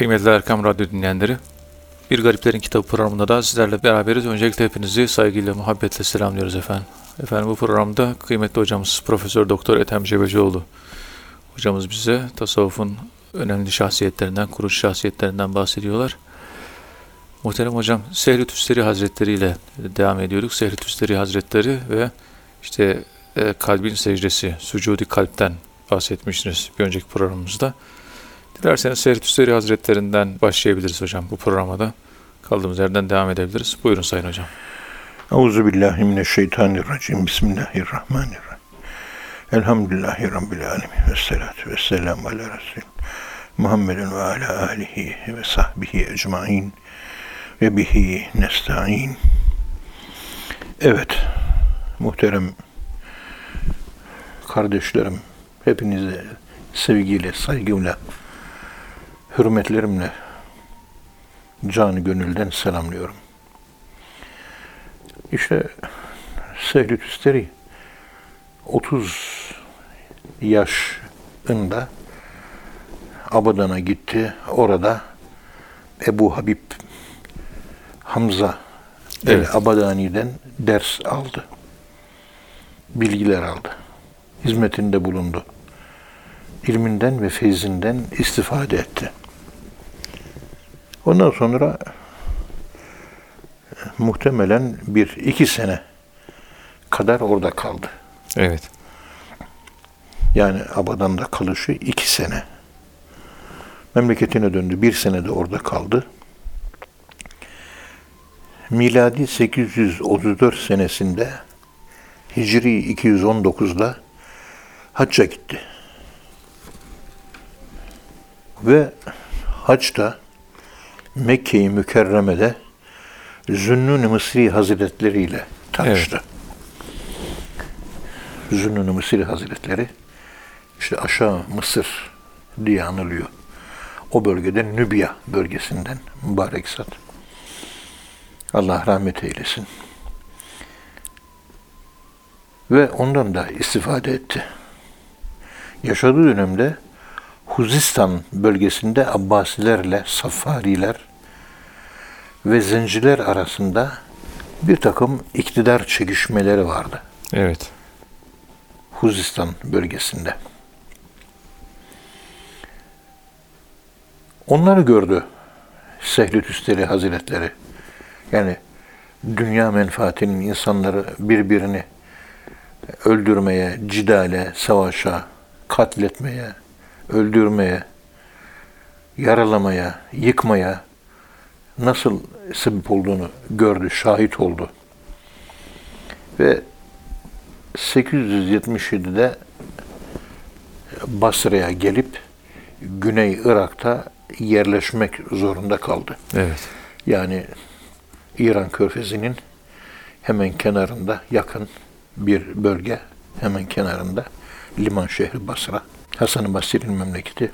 Kıymetli Erkam Radyo dinleyenleri, Bir Gariplerin Kitabı programında da sizlerle beraberiz. Öncelikle hepinizi saygıyla, muhabbetle selamlıyoruz efendim. Efendim bu programda kıymetli hocamız Profesör Doktor Ethem Cebecioğlu hocamız bize tasavvufun önemli şahsiyetlerinden, kurucu şahsiyetlerinden bahsediyorlar. Muhterem hocam Sehri Tüsteri Hazretleri ile devam ediyorduk. Sehri Tüsteri Hazretleri ve işte e, kalbin secdesi, sucudi kalpten bahsetmiştiniz bir önceki programımızda. Dilerseniz Sehri Tüsteri Hazretlerinden başlayabiliriz hocam bu programda. Kaldığımız yerden devam edebiliriz. Buyurun Sayın Hocam. Euzu billahi mineşşeytanirracim. Bismillahirrahmanirrahim. Elhamdülillahi rabbil alamin ve salatu vesselam ala resul Muhammedin ve ala alihi ve sahbihi ecmaîn ve bihi nestaîn. Evet, muhterem kardeşlerim, hepinize sevgiyle, saygımla, hürmetlerimle canı gönülden selamlıyorum. İşte Sehri Tüsteri 30 yaşında Abadan'a gitti. Orada Ebu Habib Hamza Evet. Abadani'den ders aldı. Bilgiler aldı. Hizmetinde bulundu. İlminden ve feyzinden istifade etti. Ondan sonra muhtemelen bir iki sene kadar orada kaldı. Evet. Yani Abadan'da kalışı iki sene. Memleketine döndü. Bir sene de orada kaldı. Miladi 834 senesinde Hicri 219'da hacca gitti. Ve haçta Mekke-i Mükerreme'de Zünnun-i Mısri Hazretleri ile tanıştı. Zünnun-i Mısri Hazretleri işte aşağı Mısır diye anılıyor. O bölgeden Nübya bölgesinden mübarek zat. Allah rahmet eylesin. Ve ondan da istifade etti. Yaşadığı dönemde Huzistan bölgesinde Abbasilerle Safariler ve Zenciler arasında bir takım iktidar çekişmeleri vardı. Evet. Huzistan bölgesinde. Onları gördü Sehli Tüsteri Hazretleri. Yani dünya menfaatinin insanları birbirini öldürmeye, cidale, savaşa, katletmeye, öldürmeye, yaralamaya, yıkmaya nasıl sebep olduğunu gördü, şahit oldu. Ve 877'de Basra'ya gelip Güney Irak'ta yerleşmek zorunda kaldı. Evet. Yani İran Körfezi'nin hemen kenarında yakın bir bölge hemen kenarında liman şehri Basra. Hasan-ı Basri'nin memleketi.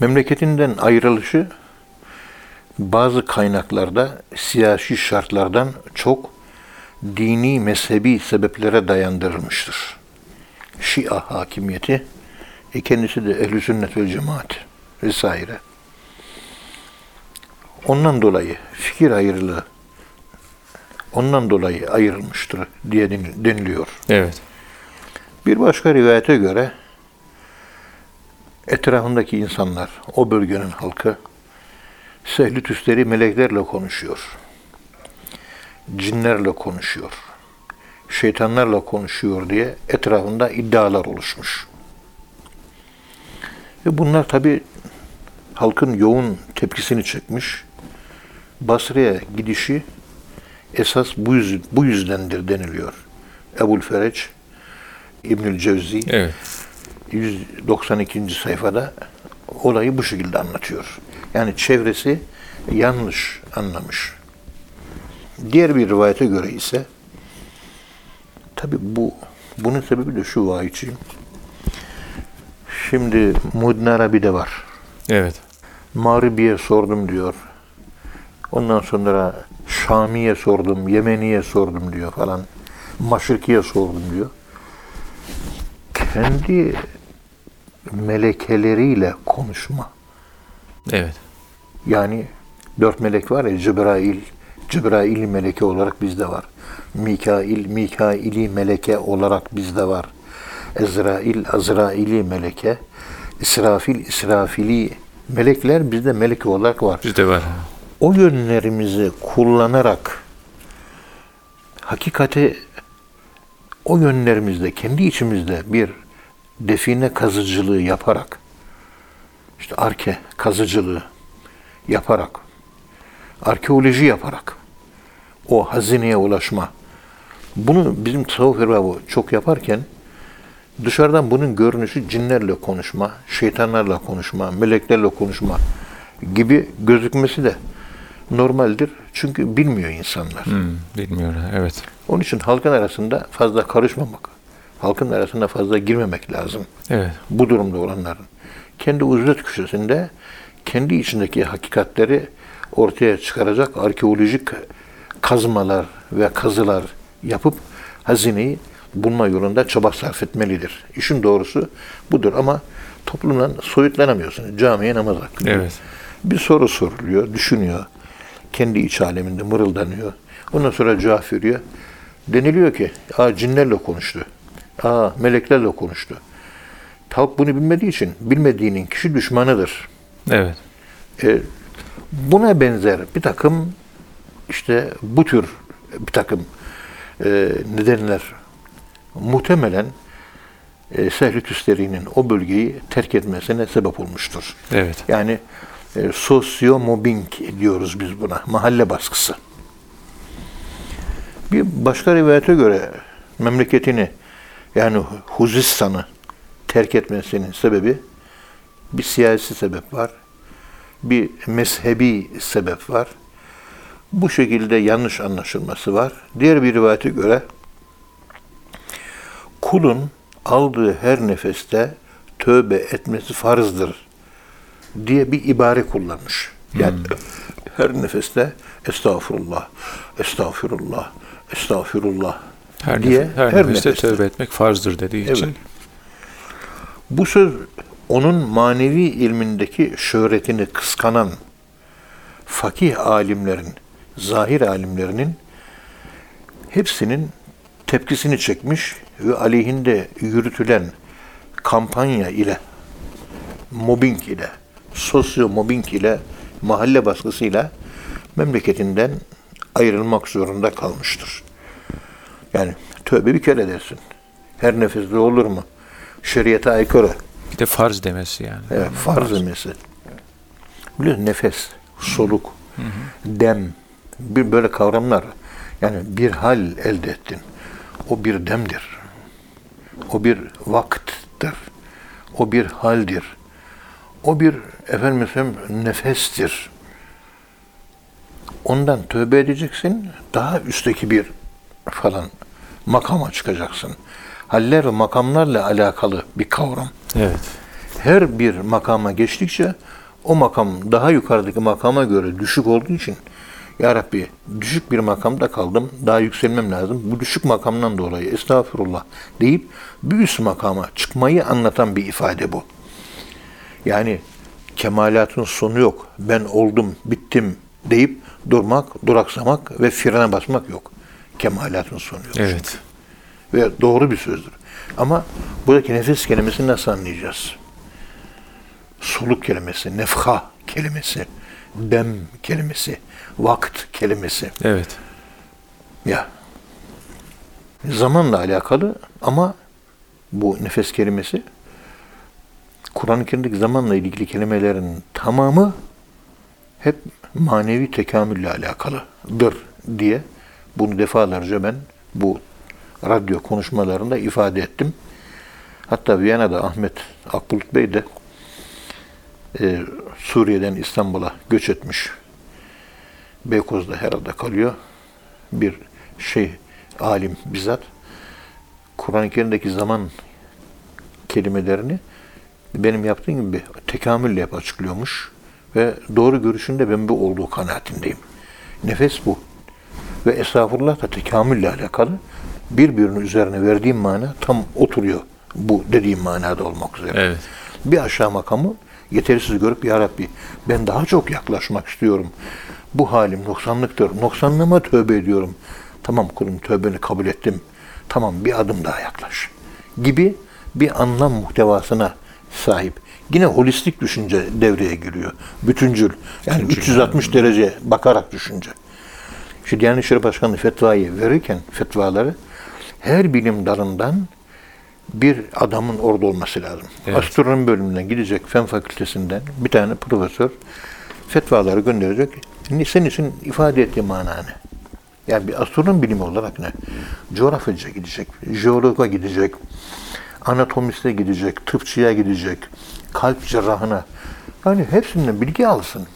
Memleketinden ayrılışı bazı kaynaklarda siyasi şartlardan çok dini mezhebi sebeplere dayandırılmıştır. Şia hakimiyeti, e kendisi de ehl sünnet vel cemaat vesaire. Ondan dolayı fikir ayrılığı ondan dolayı ayrılmıştır diye deniliyor. Evet. Bir başka rivayete göre etrafındaki insanlar, o bölgenin halkı Sehli Tüsteri meleklerle konuşuyor. Cinlerle konuşuyor. Şeytanlarla konuşuyor diye etrafında iddialar oluşmuş. Ve bunlar tabi halkın yoğun tepkisini çekmiş. Basra'ya gidişi esas bu, yüz, bu yüzdendir deniliyor. Ebul Fereç, İbnül Cevzi Evet. 192. sayfada olayı bu şekilde anlatıyor. Yani çevresi yanlış anlamış. Diğer bir rivayete göre ise tabi bu bunun sebebi de şu vahiyçi. Şimdi Muddin Arabi'de var. Evet. Mağribi'ye sordum diyor. Ondan sonra Şami'ye sordum, Yemeni'ye sordum diyor falan. Maşriki'ye sordum diyor. Kendi melekeleriyle konuşma. Evet. Yani dört melek var ya Cebrail, Cebrail meleke olarak bizde var. Mikail, Mikaili meleke olarak bizde var. Ezrail, Azraili meleke. İsrafil, İsrafili melekler bizde meleke olarak var. Bizde var. O yönlerimizi kullanarak hakikati o yönlerimizde kendi içimizde bir define kazıcılığı yaparak işte arke kazıcılığı yaparak arkeoloji yaparak o hazineye ulaşma bunu bizim tasavvuf erbabı çok yaparken dışarıdan bunun görünüşü cinlerle konuşma, şeytanlarla konuşma, meleklerle konuşma gibi gözükmesi de normaldir. Çünkü bilmiyor insanlar. Hmm, bilmiyorum. Evet. Onun için halkın arasında fazla karışmamak, halkın arasında fazla girmemek lazım. Evet. Bu durumda olanların. Kendi uzlet köşesinde kendi içindeki hakikatleri ortaya çıkaracak arkeolojik kazmalar ve kazılar yapıp hazineyi bulma yolunda çaba sarf etmelidir. İşin doğrusu budur ama toplumdan soyutlanamıyorsun. Camiye namaz hakkında. Evet. Bir soru soruluyor, düşünüyor. Kendi iç aleminde mırıldanıyor. Ondan sonra cevap veriyor. Deniliyor ki, aa cinlerle konuştu. Aa meleklerle konuştu. Halk bunu bilmediği için bilmediğinin kişi düşmanıdır. Evet. E, buna benzer bir takım işte bu tür bir takım e, nedenler muhtemelen e, Sehl-i Tüsteri'nin o bölgeyi terk etmesine sebep olmuştur. Evet. Yani e, sosyo-mobbing diyoruz biz buna. Mahalle baskısı. Bir başka rivayete göre memleketini yani Huzistan'ı terk etmesinin sebebi bir siyasi sebep var. Bir mezhebi sebep var. Bu şekilde yanlış anlaşılması var. Diğer bir rivayete göre kulun aldığı her nefeste tövbe etmesi farzdır diye bir ibare kullanmış. Yani her nefeste estağfurullah, estağfurullah, estağfurullah Her, diye nef- her, nefeste tövbe etmek farzdır dediği Evet. için. Bu söz onun manevi ilmindeki şöhretini kıskanan fakih alimlerin, zahir alimlerinin hepsinin tepkisini çekmiş ve aleyhinde yürütülen kampanya ile, mobbing ile, sosyo mobbing ile, mahalle baskısıyla memleketinden ayrılmak zorunda kalmıştır. Yani tövbe bir kere dersin. Her nefeste olur mu? Şeriata aykırı. Bir de farz demesi yani. Evet, farz demesi. Biliyorsun nefes, soluk, dem, bir böyle kavramlar. Yani bir hal elde ettin. O bir demdir. O bir vakttir. O bir haldir. O bir efendim nefestir. Ondan tövbe edeceksin. Daha üstteki bir falan makama çıkacaksın. Haller ve makamlarla alakalı bir kavram Evet. her bir makama geçtikçe o makam daha yukarıdaki makama göre düşük olduğu için Ya Rabbi düşük bir makamda kaldım, daha yükselmem lazım. Bu düşük makamdan dolayı estağfurullah deyip bir üst makama çıkmayı anlatan bir ifade bu. Yani kemalatın sonu yok. Ben oldum, bittim deyip durmak, duraksamak ve frene basmak yok. Kemalatın sonu yok. Evet. Ve doğru bir sözdür. Ama buradaki nefes kelimesini nasıl anlayacağız? Soluk kelimesi, nefha kelimesi, dem kelimesi, vakt kelimesi. Evet. Ya zamanla alakalı ama bu nefes kelimesi Kur'an-ı Kerim'deki zamanla ilgili kelimelerin tamamı hep manevi tekamülle alakalıdır diye bunu defalarca ben bu radyo konuşmalarında ifade ettim. Hatta Viyana'da Ahmet Akbulut Bey de e, Suriye'den İstanbul'a göç etmiş. Beykoz'da herhalde kalıyor. Bir şey alim bizzat Kur'an-ı Kerim'deki zaman kelimelerini benim yaptığım gibi tekamülle hep açıklıyormuş ve doğru görüşünde ben bu olduğu kanaatindeyim. Nefes bu. Ve estağfurullah da tekamülle alakalı birbirinin üzerine verdiğim mana tam oturuyor bu dediğim manada olmak üzere. Evet. Bir aşağı makamı yetersiz görüp Ya Rabbi ben daha çok yaklaşmak istiyorum. Bu halim noksanlıktır. Noksanlığıma tövbe ediyorum. Tamam kulum tövbeni kabul ettim. Tamam bir adım daha yaklaş. Gibi bir anlam muhtevasına sahip. Yine holistik düşünce devreye giriyor. Bütüncül. Yani 360 derece bakarak düşünce. Şu Diyanet İşleri Başkanlığı fetvayı verirken fetvaları her bilim dalından bir adamın orada olması lazım. Evet. Astronomi bölümünden gidecek fen fakültesinden bir tane profesör fetvaları gönderecek. Ni- Senin için ifade ettiği mana? Yani bir astronom bilimi olarak ne? Coğrafyacıya gidecek, jeologa gidecek, anatomiste gidecek, tıpçıya gidecek, kalp cerrahına. Yani hepsinden bilgi alsın.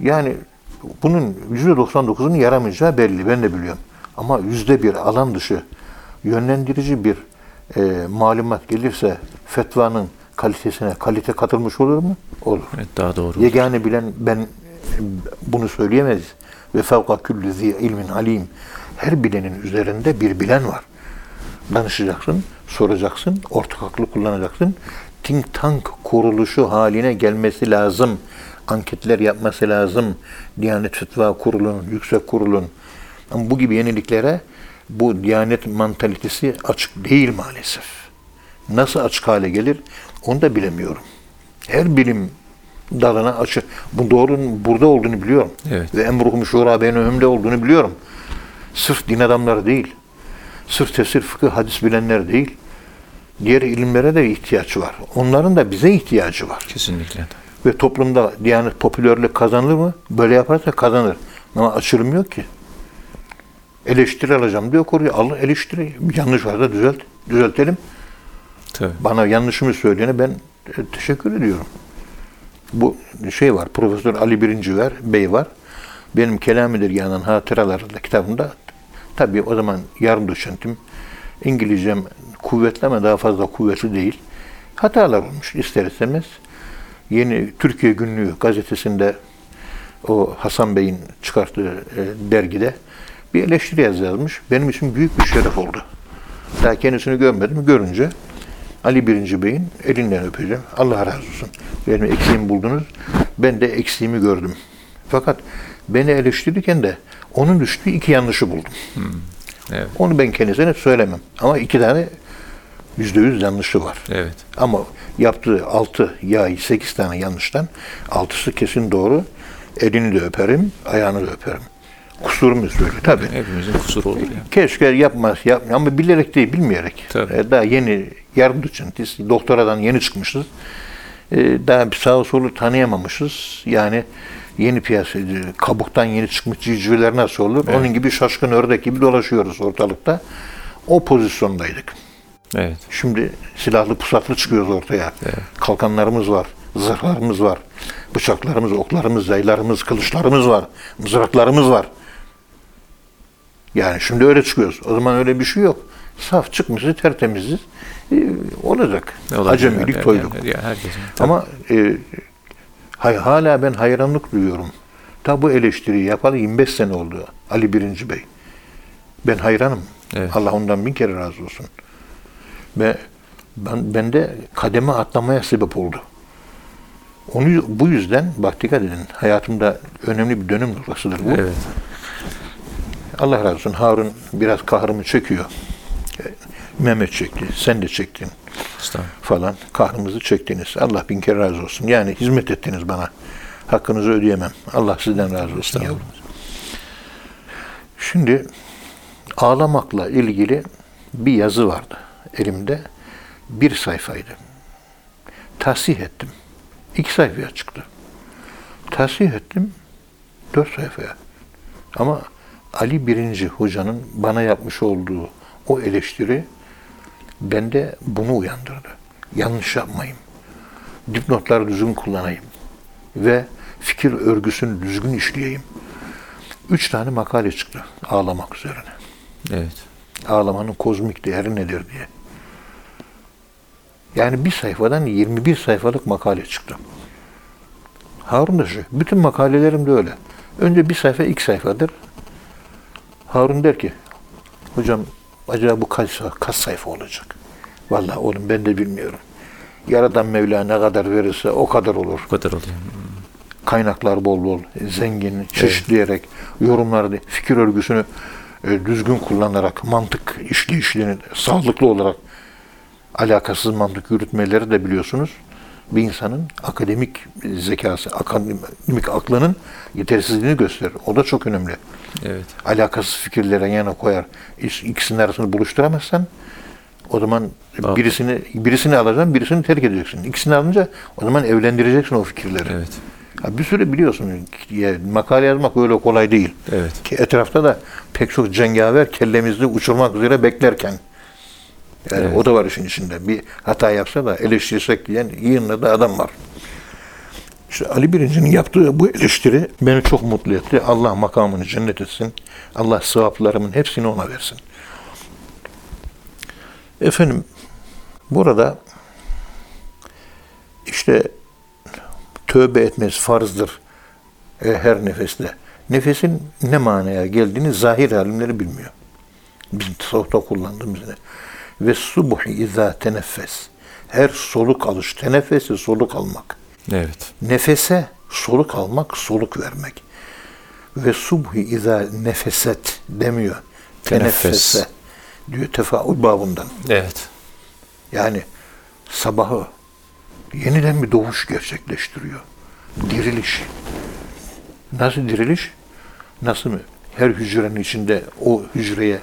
Yani bunun %99'unun yaramayacağı belli. Ben de biliyorum. Ama yüzde bir alan dışı yönlendirici bir e, malumat gelirse fetvanın kalitesine kalite katılmış olur mu? Olur. Evet, daha doğru. Yegane bilen ben bunu söyleyemez. Ve fevka küllü zi ilmin alim. Her bilenin üzerinde bir bilen var. Danışacaksın, soracaksın, ortak aklı kullanacaksın. Think tank kuruluşu haline gelmesi lazım. Anketler yapması lazım. Diyanet Fetva Kurulu'nun, Yüksek Kurulu'nun. Ama bu gibi yeniliklere bu Diyanet mantalitesi açık değil maalesef. Nasıl açık hale gelir onu da bilemiyorum. Her bilim dalına açık. Bu doğrunun burada olduğunu biliyorum. Evet. Ve emruhum şura beynehumde olduğunu biliyorum. Sırf din adamları değil. Sırf tefsir, fıkıh, hadis bilenler değil. Diğer ilimlere de ihtiyaç var. Onların da bize ihtiyacı var. Kesinlikle. Ve toplumda Diyanet popülerlik kazanır mı? Böyle yaparsa kazanır. Ama açılım yok ki. Eleştiri alacağım diyor koruyor. Allah eleştiri. Yanlış varsa düzelt. Düzeltelim. Tabii. Bana yanlışımı söyleyene ben e, teşekkür ediyorum. Bu şey var, Profesör Ali Birinci var, Bey var. Benim Kelami Dergahı'nın hatıralarında kitabında tabii o zaman yarım doçentim. İngilizcem kuvvetli ama daha fazla kuvvetli değil. Hatalar olmuş ister istemez. Yeni Türkiye Günlüğü gazetesinde o Hasan Bey'in çıkarttığı e, dergide bir eleştiri yazmış. Benim için büyük bir şeref oldu. Daha kendisini görmedim. Görünce Ali Birinci Bey'in elinden öpeceğim. Allah razı olsun. Benim eksiğimi buldunuz. Ben de eksiğimi gördüm. Fakat beni eleştirirken de onun düştüğü iki yanlışı buldum. Evet. Onu ben kendisine söylemem. Ama iki tane yüzde yüz yanlışı var. Evet. Ama yaptığı altı ya sekiz tane yanlıştan altısı kesin doğru. Elini de öperim, ayağını da öperim. Kusurumu söylüyor. Tabii. Hepimizin kusuru olur ya. Keşke yapmaz, yap ama bilerek değil, bilmeyerek. Tabii. Ee, Daha yeni yardım doçentiz, doktoradan yeni çıkmışız. Ee, Daha bir sağı solu tanıyamamışız. Yani yeni piyasa, kabuktan yeni çıkmış civcivler nasıl olur? Evet. Onun gibi şaşkın ördek gibi dolaşıyoruz ortalıkta. O pozisyondaydık. Evet. Şimdi silahlı pusatlı çıkıyoruz ortaya. Kalkanlarımız var, zırhlarımız var, bıçaklarımız, oklarımız, yaylarımız, kılıçlarımız var, mızraklarımız var. Yani şimdi öyle çıkıyoruz. O zaman öyle bir şey yok. Saf çıkmışız, tertemiziz. Ee, olacak. Olabilir Acemilik, yani? toyluk. Yani, yani herkesin. Tabii. Ama e, hay- hala ben hayranlık duyuyorum. Ta bu eleştiriyi yapalı 25 sene oldu Ali Birinci Bey. Ben hayranım. Evet. Allah ondan bin kere razı olsun. Ve ben, ben de kademe atlamaya sebep oldu. Onu bu yüzden bak dikkat edin hayatımda önemli bir dönüm noktasıdır bu. Evet. Allah razı olsun Harun biraz kahrımı çekiyor. E, Mehmet çekti, sen de çektin falan kahrımızı çektiniz. Allah bin kere razı olsun. Yani hizmet ettiniz bana. Hakkınızı ödeyemem. Allah sizden razı olsun. Yavrum. Şimdi ağlamakla ilgili bir yazı vardı elimde. Bir sayfaydı. Tahsih ettim. İki sayfaya çıktı. Tahsih ettim. Dört sayfaya. Ama Ali Birinci Hoca'nın bana yapmış olduğu o eleştiri bende bunu uyandırdı. Yanlış yapmayayım. Dipnotları düzgün kullanayım. Ve fikir örgüsünü düzgün işleyeyim. Üç tane makale çıktı ağlamak üzerine. Evet. Ağlamanın kozmik değeri nedir diye. Yani bir sayfadan 21 sayfalık makale çıktı. Harun da şu, bütün makalelerim de öyle. Önce bir sayfa ilk sayfadır. Harun der ki, hocam acaba bu kaç, kaç sayfa olacak? Vallahi oğlum ben de bilmiyorum. Yaradan Mevla ne kadar verirse o kadar olur. Bu kadar oluyor. Kaynaklar bol bol, zengin, çeşitleyerek, yorumları, fikir örgüsünü e, düzgün kullanarak, mantık işleyişlerini sağlıklı olarak alakasız mantık yürütmeleri de biliyorsunuz. Bir insanın akademik zekası, akademik aklının yetersizliğini gösterir. O da çok önemli. Evet. Alakasız fikirlere yana koyar. İkisinin arasını buluşturamazsan o zaman Tamam. birisini birisini alacaksın, birisini terk edeceksin. İkisini alınca o zaman evlendireceksin o fikirleri. Evet. Ya bir sürü biliyorsun makale yazmak öyle kolay değil. Evet. Ki etrafta da pek çok cengaver kellemizi uçurmak üzere beklerken. Yani Evet. o da var işin içinde. Bir hata yapsa da eleştirsek diyen yığınla da adam var. İşte Ali Birinci'nin yaptığı bu eleştiri beni çok mutlu etti. Allah makamını cennet etsin. Allah sevaplarımın hepsini ona versin. Efendim burada işte tövbe etmesi farzdır e, her nefeste. Nefesin ne manaya geldiğini zahir alimleri bilmiyor. Bizim tasavvufta kullandığımız ne? Ve subuhi izâ teneffes. Her soluk alış. Teneffesi soluk almak. Evet. Nefese soluk almak, soluk vermek. Ve subhi izâ nefeset demiyor. Teneffes. Teneffese diyor tefaül babından. Evet. Yani sabahı yeniden bir doğuş gerçekleştiriyor. Diriliş. Nasıl diriliş? Nasıl mı? Her hücrenin içinde o hücreye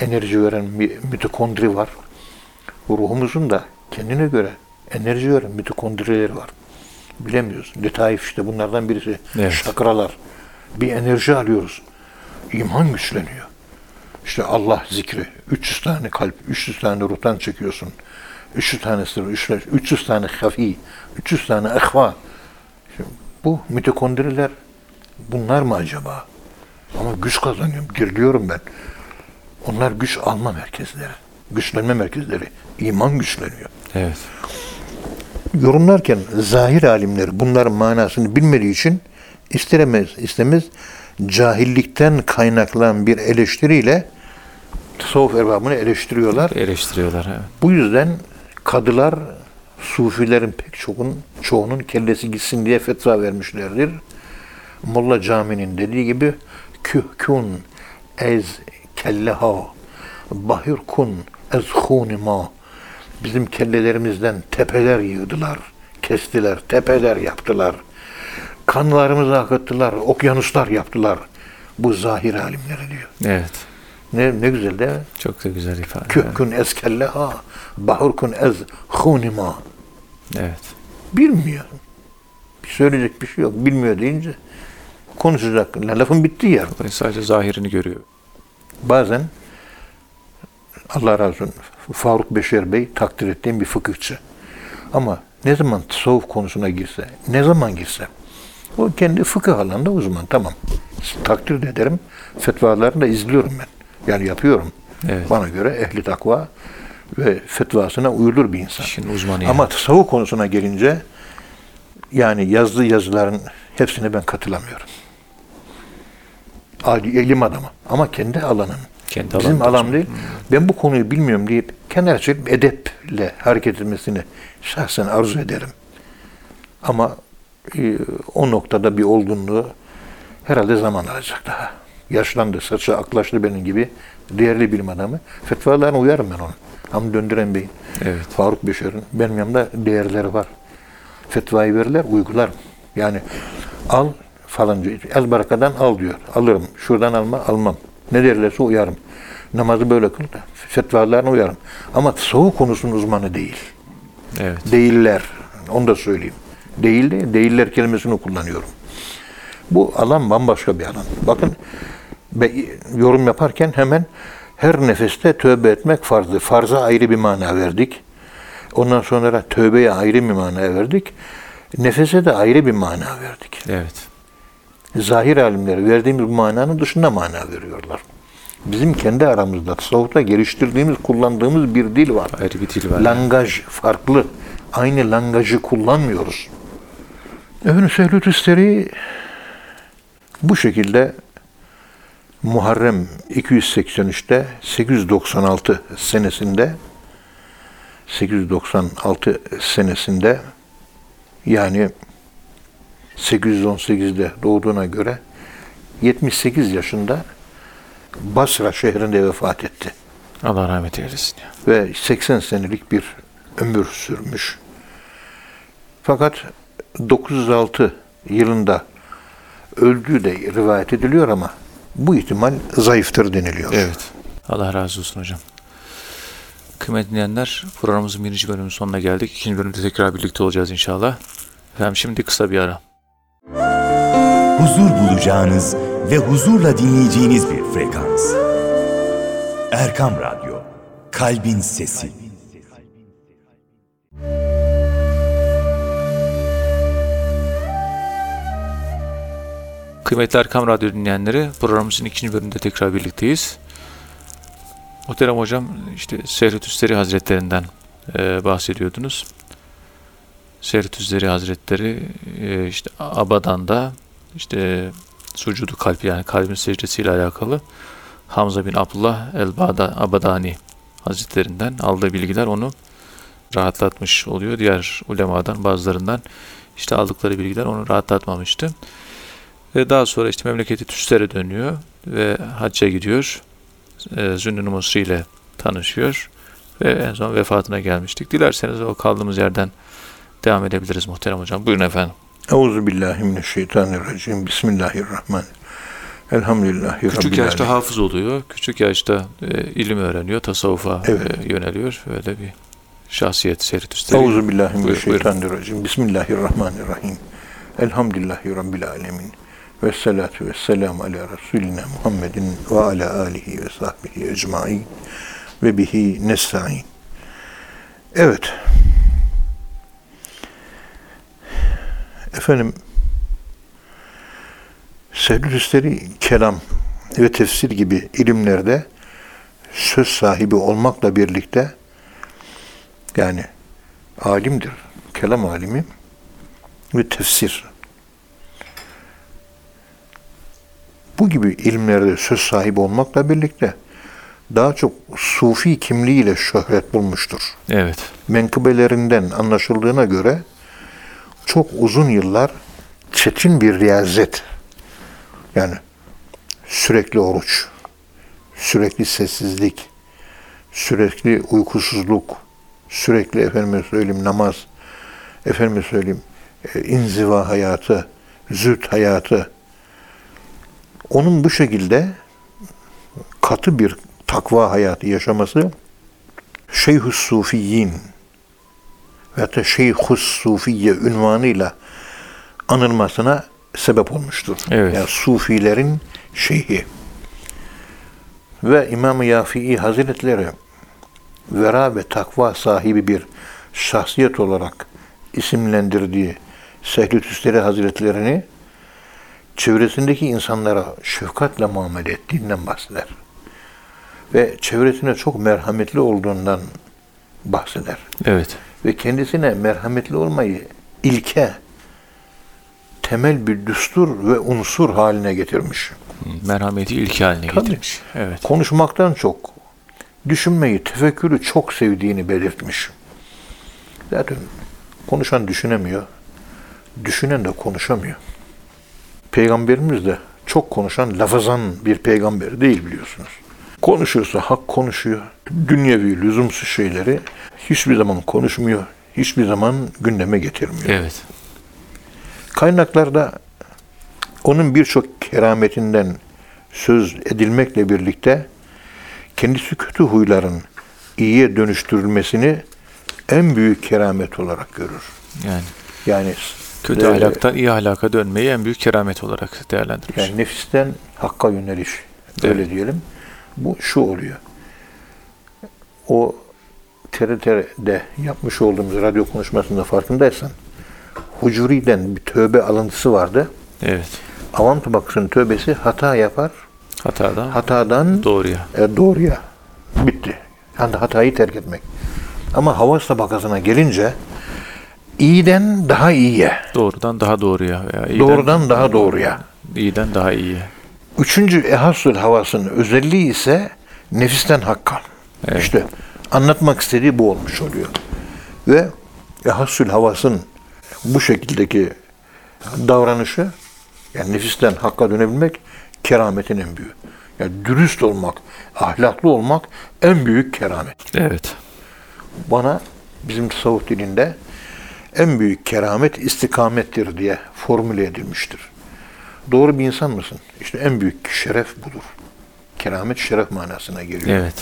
enerji veren mitokondri var. Ruhumuzun da kendine göre enerji veren mitokondrileri var. Bilemiyoruz. Letaif işte bunlardan birisi. Evet. Şakralar. Bir enerji alıyoruz. İman güçleniyor. İşte Allah zikri. 300 tane kalp, 300 tane ruhtan çekiyorsun. 300 tane sır, 300 300 tane hafi, 300 tane ehva. Şimdi bu mitokondriler bunlar mı acaba? Ama güç kazanıyorum, diriliyorum ben. Onlar güç alma merkezleri, güçlenme merkezleri. İman güçleniyor. Evet. Yorumlarken zahir alimler bunların manasını bilmediği için istemez istemez cahillikten kaynaklanan bir eleştiriyle tasavvuf erbabını eleştiriyorlar. Eleştiriyorlar. Evet. Bu yüzden kadılar sufilerin pek çoğunun, çoğunun kellesi gitsin diye fetva vermişlerdir. Molla Cami'nin dediği gibi kühkün ez kelleha bahir kun ez hunima bizim kellelerimizden tepeler yığdılar, kestiler, tepeler yaptılar. Kanlarımızı akıttılar, okyanuslar yaptılar. Bu zahir alimleri diyor. Evet. Ne, ne güzel değil mi? Çok da güzel ifade. Kökkün ez kelleha, bahurkun ez hunima. Evet. Bilmiyor. Bir söyleyecek bir şey yok. Bilmiyor deyince konuşacak. La- Lafın bittiği yer. Sadece zahirini görüyor. Bazen Allah razı olsun Faruk Beşer Bey takdir ettiğim bir fıkıhçı. Ama ne zaman tasavvuf konusuna girse, ne zaman girse o kendi fıkıh alanında uzman. Tamam. Takdir de ederim. Fetvalarını da izliyorum ben. Yani yapıyorum. Evet. Bana göre ehli takva ve fetvasına uyulur bir insan. İşin uzmanı yani. Ama tasavvuf konusuna gelince yani yazdığı yazıların hepsine ben katılamıyorum. İlim adamı ama kendi alanın. Kendi Bizim alan değil. Ben bu konuyu bilmiyorum deyip kenara çekip edeple hareket etmesini şahsen arzu ederim. Ama e, o noktada bir olgunluğu herhalde zaman alacak daha. Yaşlandı, saçı aklaştı benim gibi değerli bilim adamı. Fetvalarına uyarım ben onun. Hamdi Döndüren Bey'in, Evet. Faruk Beşer'in benim yanımda değerleri var. Fetvayı verirler, uygularım. Yani al falanca, el barakadan al diyor. Alırım. Şuradan alma, almam. Ne derlerse uyarım. Namazı böyle kıl da fetvalarına uyarım. Ama tasavvuf konusunun uzmanı değil. Evet. Değiller. Onu da söyleyeyim. Değil de değiller kelimesini kullanıyorum. Bu alan bambaşka bir alan. Bakın be- yorum yaparken hemen her nefeste tövbe etmek farzı. Farza ayrı bir mana verdik. Ondan sonra tövbeye ayrı bir mana verdik. Nefese de ayrı bir mana verdik. Evet. Zahir alimleri verdiğimiz mananın dışında mana veriyorlar. Bizim kendi aramızda tasavvufta geliştirdiğimiz, kullandığımız bir dil var. Ayrı bir dil var. Langaj farklı. Aynı langajı kullanmıyoruz. Efendim Sehlü Tüsteri bu şekilde Muharrem 283'te 896 senesinde 896 senesinde yani 818'de doğduğuna göre 78 yaşında Basra şehrinde vefat etti. Allah rahmet eylesin. Ve 80 senelik bir ömür sürmüş. Fakat 906 yılında öldüğü de rivayet ediliyor ama bu ihtimal zayıftır deniliyor. Evet. Allah razı olsun hocam. Kıymetli dinleyenler programımızın birinci bölümünün sonuna geldik. İkinci bölümde tekrar birlikte olacağız inşallah. Efendim şimdi kısa bir ara. Huzur bulacağınız ve huzurla dinleyeceğiniz bir frekans. Erkam Radyo, Kalbin Sesi. Kıymetli Erkam Radyo dinleyenleri programımızın ikinci bölümünde tekrar birlikteyiz. Muhterem hocam işte Sehri Tüsteri Hazretlerinden e, bahsediyordunuz. Sehri Tüsteri Hazretleri e, işte Abadan'da işte sucudu kalp yani kalbin secdesiyle alakalı Hamza bin Abdullah el-Abadani Hazretlerinden aldığı bilgiler onu rahatlatmış oluyor. Diğer ulemadan bazılarından işte aldıkları bilgiler onu rahatlatmamıştı. Ve daha sonra işte memleketi Tüster'e dönüyor ve hacca gidiyor. E, Zünnü Musri ile tanışıyor ve en son vefatına gelmiştik. Dilerseniz o kaldığımız yerden devam edebiliriz muhterem hocam. Buyurun efendim. Euzu billahi mineşşeytanirracim. Bismillahirrahmanirrahim. Elhamdülillahi Küçük Rabbil yaşta alemin. hafız oluyor. Küçük yaşta e, ilim öğreniyor. Tasavvufa Evet. e, yöneliyor. Böyle bir şahsiyet Seyrit Üsteri. Euzu billahi mineşşeytanirracim. Bismillahirrahmanirrahim. Elhamdülillahi Rabbil alemin. Ve salatu ve selamu ala Resulina Muhammedin ve ala alihi ve sahbihi ecmain ve bihi nesta'in. Evet. Efendim Sehdüsteri kelam ve tefsir gibi ilimlerde söz sahibi olmakla birlikte yani alimdir, kelam alimi ve tefsir. Bu gibi ilimlerde söz sahibi olmakla birlikte daha çok sufi kimliğiyle şöhret bulmuştur. Evet. Menkıbelerinden anlaşıldığına göre çok uzun yıllar çetin bir riyazet yani sürekli oruç, sürekli sessizlik, sürekli uykusuzluk, sürekli efendime söyleyeyim namaz, efendime söyleyeyim e, inziva hayatı, züht hayatı. Onun bu şekilde katı bir takva hayatı yaşaması Şeyhus Sufiyin ve da Şeyhus Sufiye ünvanıyla anılmasına sebep olmuştur. Evet. Yani Sufilerin şeyhi. Ve İmam-ı Yafii Hazretleri vera ve takva sahibi bir şahsiyet olarak isimlendirdiği Sehl-i Tüsteri Hazretlerini çevresindeki insanlara şefkatle muamele ettiğinden bahseder. Ve çevresine çok merhametli olduğundan bahseder. Evet. Ve kendisine merhametli olmayı ilke, temel bir düstur ve unsur haline getirmiş. Merhameti ilki haline Tabii. getirmiş. Evet. konuşmaktan çok düşünmeyi, tefekkürü çok sevdiğini belirtmiş. Zaten konuşan düşünemiyor, düşünen de konuşamıyor. Peygamberimiz de çok konuşan, lafazan bir peygamber değil biliyorsunuz. Konuşuyorsa hak konuşuyor. Dünyevi, lüzumsuz şeyleri hiçbir zaman konuşmuyor, hiçbir zaman gündeme getirmiyor. Evet. Kaynaklarda onun birçok kerametinden söz edilmekle birlikte kendisi kötü huyların iyiye dönüştürülmesini en büyük keramet olarak görür. Yani Yani kötü e, ahlaktan iyi ahlaka dönmeyi en büyük keramet olarak değerlendirmiş. yani nefisten hakka yöneliş öyle diyelim. Bu şu oluyor. O TRT'de yapmış olduğumuz radyo konuşmasında farkındaysan Hucuri'den bir tövbe alıntısı vardı. Evet. Avam tabakasının tövbesi hata yapar, Hatadan hatadan doğruya. e, doğruya bitti. Yani hatayı terk etmek. Ama havas tabakasına gelince iyiden daha iyiye, Doğrudan daha doğruya veya iyiden, doğrudan daha doğruya. iyiden daha iyiye. Üçüncü ehasül havasının özelliği ise nefisten hakka. Evet. İşte Anlatmak istediği bu olmuş oluyor. Ve Hasül Havas'ın bu şekildeki davranışı yani nefisten hakka dönebilmek kerametin en büyüğü. Yani dürüst olmak, ahlaklı olmak en büyük keramet. Evet. Bana bizim tasavvuf dilinde en büyük keramet istikamettir diye formüle edilmiştir. Doğru bir insan mısın? İşte en büyük şeref budur. Keramet şeref manasına geliyor. Evet.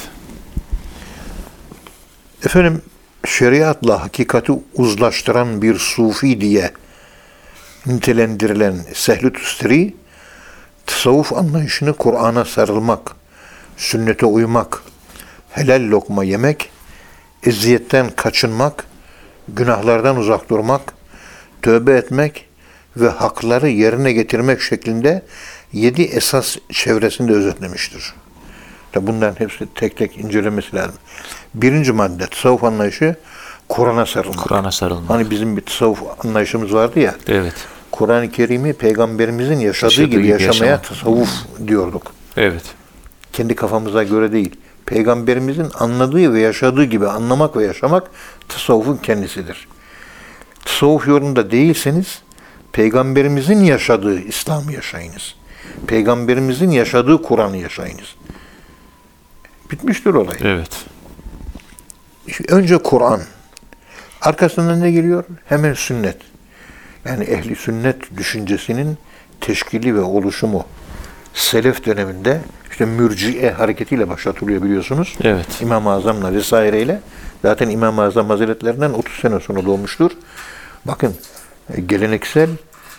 Efendim şeriatla hakikati uzlaştıran bir sufi diye nitelendirilen Sehl-i Tustari, tasavvuf anlayışını Kur'an'a sarılmak, sünnete uymak, helal lokma yemek, eziyetten kaçınmak, günahlardan uzak durmak, tövbe etmek ve hakları yerine getirmek şeklinde yedi esas çevresinde özetlemiştir. Tabi bunların hepsi tek tek incelemesi lazım. Birinci madde tasavvuf anlayışı Kur'an'a sarılmak. Kur'an'a sarılmak. Hani bizim bir tasavvuf anlayışımız vardı ya. Evet. Kur'an-ı Kerim'i peygamberimizin yaşadığı Yaşadığı gibi yaşamaya yaşamak. tasavvuf diyorduk. Evet. Kendi kafamıza göre değil. Peygamberimizin anladığı ve yaşadığı gibi anlamak ve yaşamak tasavvufun kendisidir. Tasavvuf yolunda değilseniz peygamberimizin yaşadığı İslam'ı yaşayınız. Peygamberimizin yaşadığı Kur'an'ı yaşayınız. Bitmiştir olay. Evet. İşte Önce Kur'an. Arkasından ne geliyor? Hemen sünnet. Yani ehli sünnet düşüncesinin teşkili ve oluşumu Selef döneminde işte mürciye hareketiyle başlatılıyor biliyorsunuz. Evet. İmam-ı Azam'la vesaireyle. Zaten İmam-ı Azam Hazretlerinden 30 sene sonra doğmuştur. Bakın geleneksel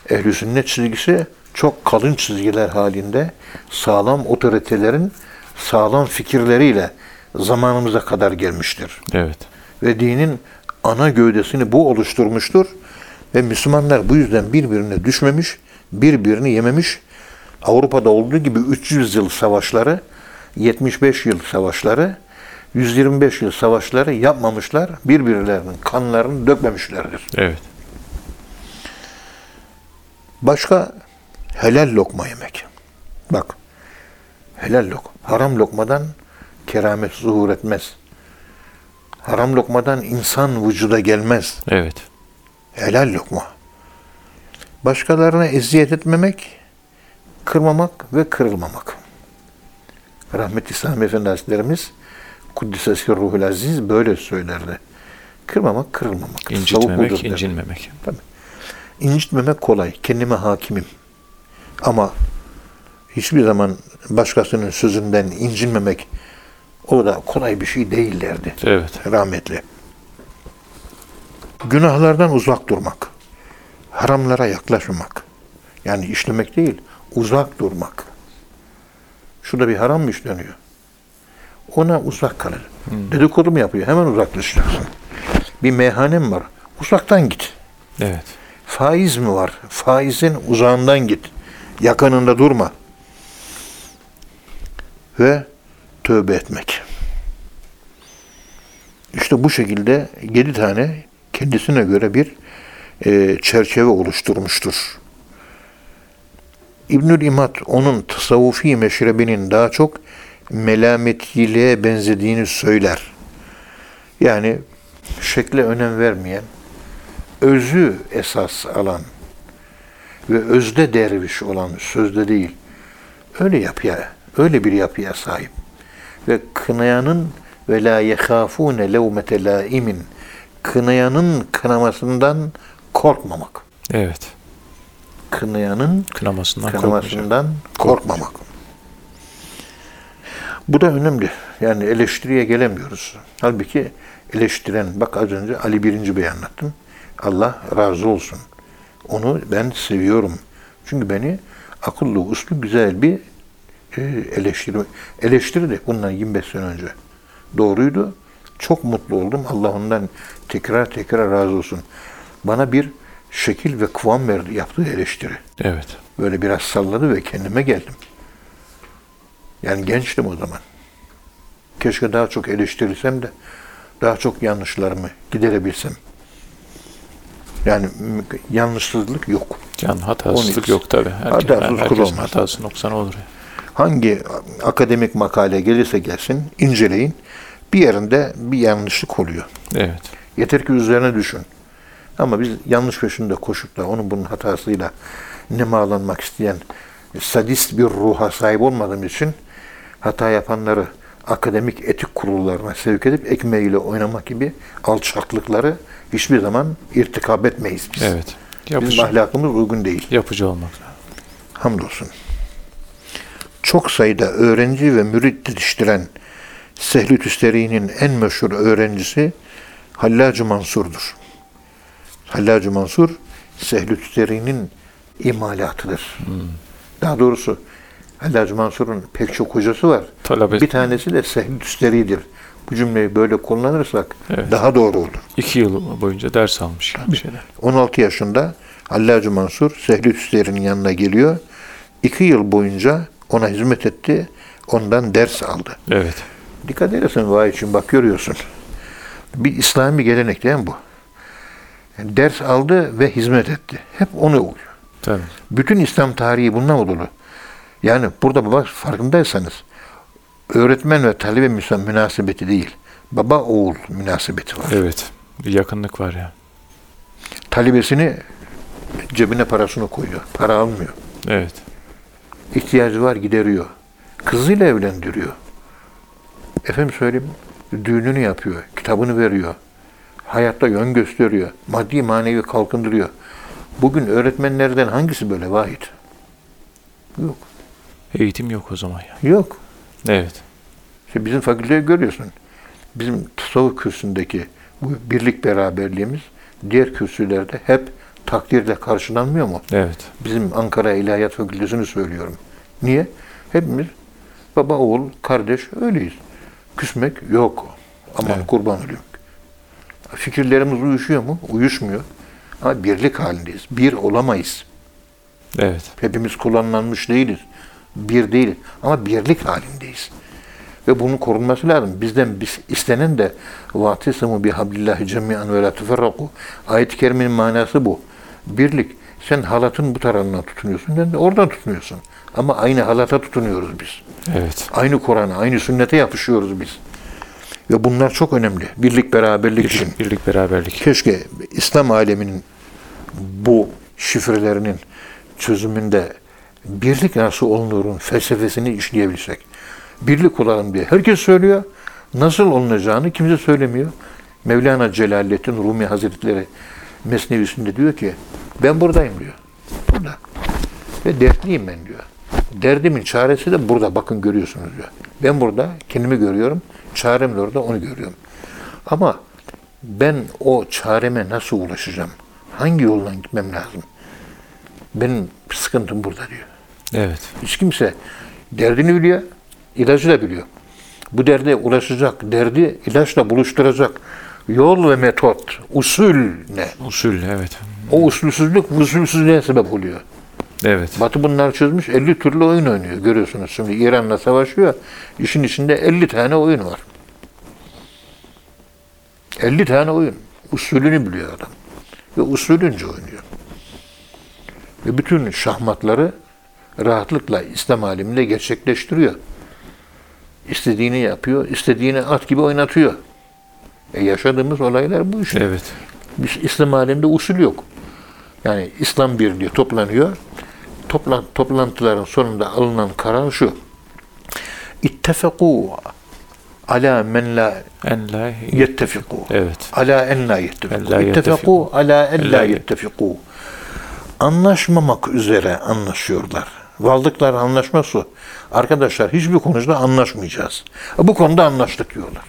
ehli sünnet çizgisi çok kalın çizgiler halinde sağlam otoritelerin sağlam fikirleriyle zamanımıza kadar gelmiştir Evet. ve dinin ana gövdesini bu oluşturmuştur. Ve Müslümanlar bu yüzden birbirine düşmemiş, birbirini yememiş. Avrupa'da olduğu gibi 300 yıl savaşları, 75 yıl savaşları, 125 yıl savaşları yapmamışlar. Birbirlerinin kanlarını dökmemişlerdir. Evet. Başka helal lokma yemek. Bak, helal lok. Haram lokmadan keramet zuhur etmez. Haram lokmadan insan vücuda gelmez. Evet. Helal lokma. Başkalarına eziyet etmemek, kırmamak ve kırılmamak. Rahmetli Sami Efendi Hazretlerimiz Kuddisesi Ruhul Aziz böyle söylerdi. Kırmamak, kırılmamak. İncitmemek, budur derdi. İncitmemek kolay. Kendime hakimim. Ama hiçbir zaman başkasının sözünden incinmemek o da kolay bir şey değil derdi. Evet. Rahmetli. Günahlardan uzak durmak. Haramlara yaklaşmamak. Yani işlemek değil, uzak durmak. Şurada bir haram mı işleniyor? Ona uzak kalın. Dedikodu mu yapıyor? Hemen uzaklaşacaksın. Bir meyhanem var. Uzaktan git. Evet. Faiz mi var? Faizin uzağından git. Yakınında durma. Ve tövbe etmek. İşte bu şekilde yedi tane kendisine göre bir e, çerçeve oluşturmuştur. İbnül İmad onun tasavvufi meşrebinin daha çok melametiliğe benzediğini söyler. Yani şekle önem vermeyen, özü esas alan ve özde derviş olan sözde değil. Öyle yapıya, öyle bir yapıya sahip. Ve kınayanın ve la yehafune levmete laimin kınayanın kınamasından korkmamak. Evet. Kınayanın Kınamasından kınamasından korkmamak. Bu da önemli. Yani eleştiriye gelemiyoruz. Halbuki eleştiren, bak az önce Ali Birinci Bey anlattım. Allah razı olsun. Onu ben seviyorum. Çünkü beni akıllı, uslu, güzel bir e, eleştiri, eleştirdi bundan 25 sene önce. Doğruydu. Çok mutlu oldum. Allah ondan tekrar tekrar razı olsun. Bana bir şekil ve kıvam verdi yaptığı eleştiri. Evet. Böyle biraz salladı ve kendime geldim. Yani gençtim o zaman. Keşke daha çok eleştirilsem de daha çok yanlışlarımı giderebilsem. Yani yanlışsızlık yok. Can hatasızlık yok tabi. Herkes, Hatasız herkesin olmaz. hatası noksanı olur. Hangi akademik makale gelirse gelsin inceleyin. Bir bir yerinde bir yanlışlık oluyor. Evet. Yeter ki üzerine düşün. Ama biz yanlış peşinde koşup da onun bunun hatasıyla nemalanmak isteyen sadist bir ruha sahip olmadığım için hata yapanları akademik etik kurullarına sevk edip ekmeğiyle oynamak gibi alçaklıkları hiçbir zaman irtikab etmeyiz biz. Evet. Bizim Yapıcı, ahlakımız uygun değil. yapıcı olmak. Hamdolsun. Çok sayıda öğrenci ve mürit yetiştiren Sehlü Tüsteri'nin en meşhur öğrencisi Hallacı Mansur'dur. Hallacı Mansur, Sehlü Tüsteri'nin imalatıdır. Daha doğrusu Hallacı Mansur'un pek çok hocası var. Talebe Bir tanesi de Sehlü Tüsteri'dir. Bu cümleyi böyle kullanırsak Evet. daha doğru olur. iki yıl boyunca ders almış bir şeyler. 16 yaşında Hallacı Mansur Sehli Tüsteri'nin yanına geliyor. İki yıl boyunca ona hizmet etti. Ondan ders aldı. Evet. Dikkat edersen vay için bak görüyorsun. Bir İslami gelenek değil mi bu? Yani ders aldı ve hizmet etti. Hep onu uyuyor. Tabii. Bütün İslam tarihi bundan dolu. Yani burada bak farkındaysanız öğretmen ve talebe münasebeti değil. Baba oğul münasebeti var. Evet. Bir yakınlık var ya. Talebesini cebine parasını koyuyor. Para almıyor. Evet. İhtiyacı var gideriyor. Kızıyla evlendiriyor. Efendim söyleyeyim düğününü yapıyor. Kitabını veriyor. Hayatta yön gösteriyor. Maddi manevi kalkındırıyor. Bugün öğretmenlerden hangisi böyle vahit? Yok. Eğitim yok o zaman ya. Yok. Evet. İşte bizim fakülteyi görüyorsun. Bizim tasavvuf kürsündeki bu birlik beraberliğimiz diğer kürsülerde hep takdirle karşılanmıyor mu? Evet. Bizim Ankara İlahiyat Fakültesini söylüyorum. Niye? Hepimiz baba, oğul, kardeş öyleyiz. Küsmek yok. Aman Evet. kurban olayım. Fikirlerimiz uyuşuyor mu? Uyuşmuyor. Ama birlik halindeyiz. Bir olamayız. Evet. Hepimiz kullanılmış değiliz Bir değil. Ama birlik halindeyiz. Ve bunun korunması lazım. Bizden biz, istenen de وَاَعْتِسَمُوا بِحَبْلِ cemiyan ve la teferraku. Ayet-i kerimenin manası bu. Birlik. Sen halatın bu tarafından tutunuyorsun. Sen de oradan tutunuyorsun. Ama aynı halata tutunuyoruz biz. Evet. Aynı Kur'an'a, aynı sünnete yapışıyoruz biz. Ve bunlar çok önemli. Birlik, beraberlik için. Birlik, birlik beraberlik. Keşke İslam aleminin bu şifrelerinin çözümünde birlik nasıl olunurun felsefesini işleyebilsek. Birlik olalım diye herkes söylüyor. Nasıl olunacağını kimse söylemiyor. Mevlana Celaleddin Rumi Hazretleri Mesnevisinde diyor ki ben buradayım diyor. Burada. Ve dertliyim ben diyor. Derdimin çaresi de burada bakın görüyorsunuz diyor. Ben burada kendimi görüyorum. Çarem de orada onu görüyorum. Ama ben o çareme nasıl ulaşacağım? Hangi yoldan gitmem lazım? Benim sıkıntım burada diyor. Evet. Hiç kimse derdini biliyor, ilacı da biliyor. Bu derde ulaşacak, derdi ilaçla buluşturacak yol ve metot, usul ne? Usul evet. O usulsüzlük usulsüzlüğe sebep oluyor. Evet. Batı bunları çözmüş, 50 türlü oyun oynuyor. Görüyorsunuz şimdi İran'la savaşıyor. İşin içinde 50 tane oyun var. 50 tane oyun. Usulünü biliyor adam. Ve usulünce oynuyor. Ve bütün şahmatları rahatlıkla İslam aleminde gerçekleştiriyor. İstediğini yapıyor, istediğini at gibi oynatıyor. E yaşadığımız olaylar bu işte. Evet. Biz İslam aleminde usul yok. Yani İslam Birliği toplanıyor. Toplan, toplantıların sonunda alınan karar şu. İttefekû ala men la En la yettefikû. Evet. Ala en la la İttefekû ala en la yettefikû. Anlaşmamak üzere anlaşıyorlar. Vardıkları anlaşma su. Arkadaşlar hiçbir konuda anlaşmayacağız. Bu konuda anlaştık diyorlar.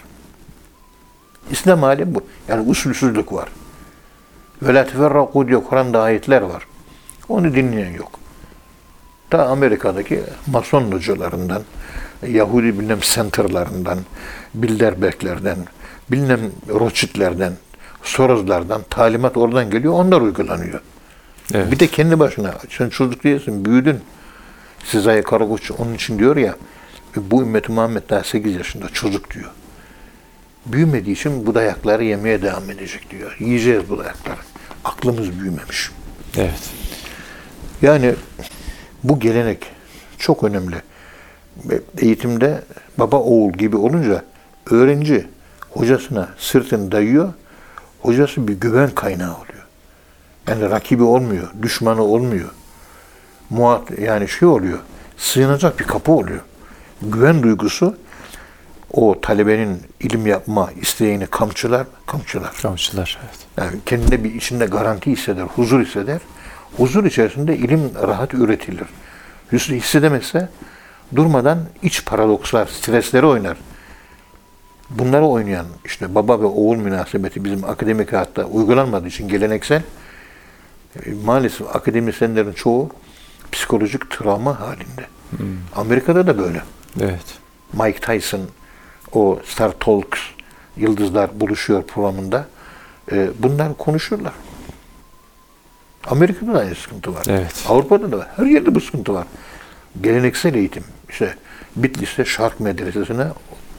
İslam alemi bu. Yani usulsüzlük var. Ve la teferrakû diyor Kur'an'da ayetler var. Onu dinleyen yok. Ta Amerika'daki Mason hocalarından, Yahudi bilmem centerlarından, Bilderberglerden, bilmem Rothschildlerden, Soroslardan talimat oradan geliyor, onlar uygulanıyor. Evet. Bir de kendi başına, sen çocuk değilsin, büyüdün. Sezai Karakoç onun için diyor ya, bu ümmeti Muhammed daha 8 yaşında çocuk diyor. Büyümediği için bu dayakları yemeye devam edecek diyor. Yiyeceğiz bu dayakları. Aklımız büyümemiş. Evet. Yani bu gelenek çok önemli. Eğitimde baba oğul gibi olunca öğrenci hocasına sırtını dayıyor. Hocası bir güven kaynağı oluyor. Yani rakibi olmuyor, düşmanı olmuyor. Muhat yani şey oluyor. Sığınacak bir kapı oluyor. Güven duygusu o talebenin ilim yapma isteğini kamçılar, kamçılar. Kamçılar. Evet. Yani kendine bir içinde garanti hisseder, huzur hisseder. Huzur içerisinde ilim rahat üretilir. Hüsnü hissedemezse durmadan iç paradokslar, stresleri oynar. Bunları oynayan işte baba ve oğul münasebeti bizim akademik hayatta uygulanmadığı için geleneksel e, maalesef akademisyenlerin çoğu psikolojik travma halinde. Amerika'da da böyle. Evet. Mike Tyson o Star Talks Yıldızlar Buluşuyor programında e, bunlar konuşurlar. Amerika'da da aynı sıkıntı var. Evet. Avrupa'da da var. Her yerde bu sıkıntı var. Geleneksel eğitim. İşte Bitlis'te Şark Medresesi'ne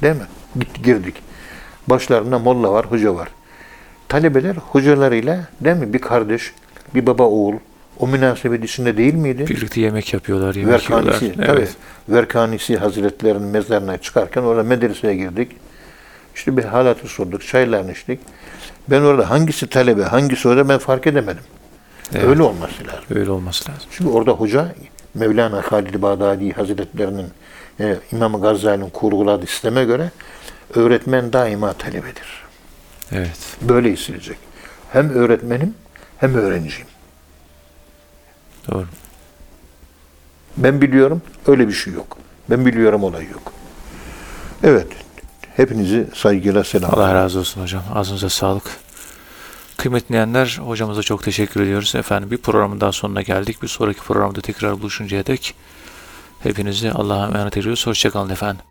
değil mi? Git, girdik. Başlarında molla var, hoca var. Talebeler hocalarıyla değil mi? Bir kardeş, bir baba oğul. O münasebet içinde değil miydi? Birlikte yemek yapıyorlar, yemek yiyorlar. Verkanisi, Evet. tabii. Verkanisi Hazretlerinin mezarına çıkarken orada medreseye girdik. İşte bir halatı sorduk, çaylarını içtik. Ben orada hangisi talebe, hangisi hoca ben fark edemedim. Evet. Öyle olması lazım. Öyle olması lazım. Çünkü orada hoca Mevlana Halid Bağdadi Hazretlerinin e, İmam Gazali'nin kurguladığı sisteme göre öğretmen daima talebedir. Evet. Böyle hissedilecek. Hem öğretmenim hem öğrenciyim. Doğru. Ben biliyorum öyle bir şey yok. Ben biliyorum olay yok. Evet. Hepinizi saygıyla selam. Allah razı olsun hocam. Ağzınıza sağlık. Kıymetli dinleyenler, hocamıza çok teşekkür ediyoruz. Efendim bir programın daha sonuna geldik. Bir sonraki programda tekrar buluşuncaya dek hepinizi Allah'a emanet ediyoruz. Hoşçakalın efendim.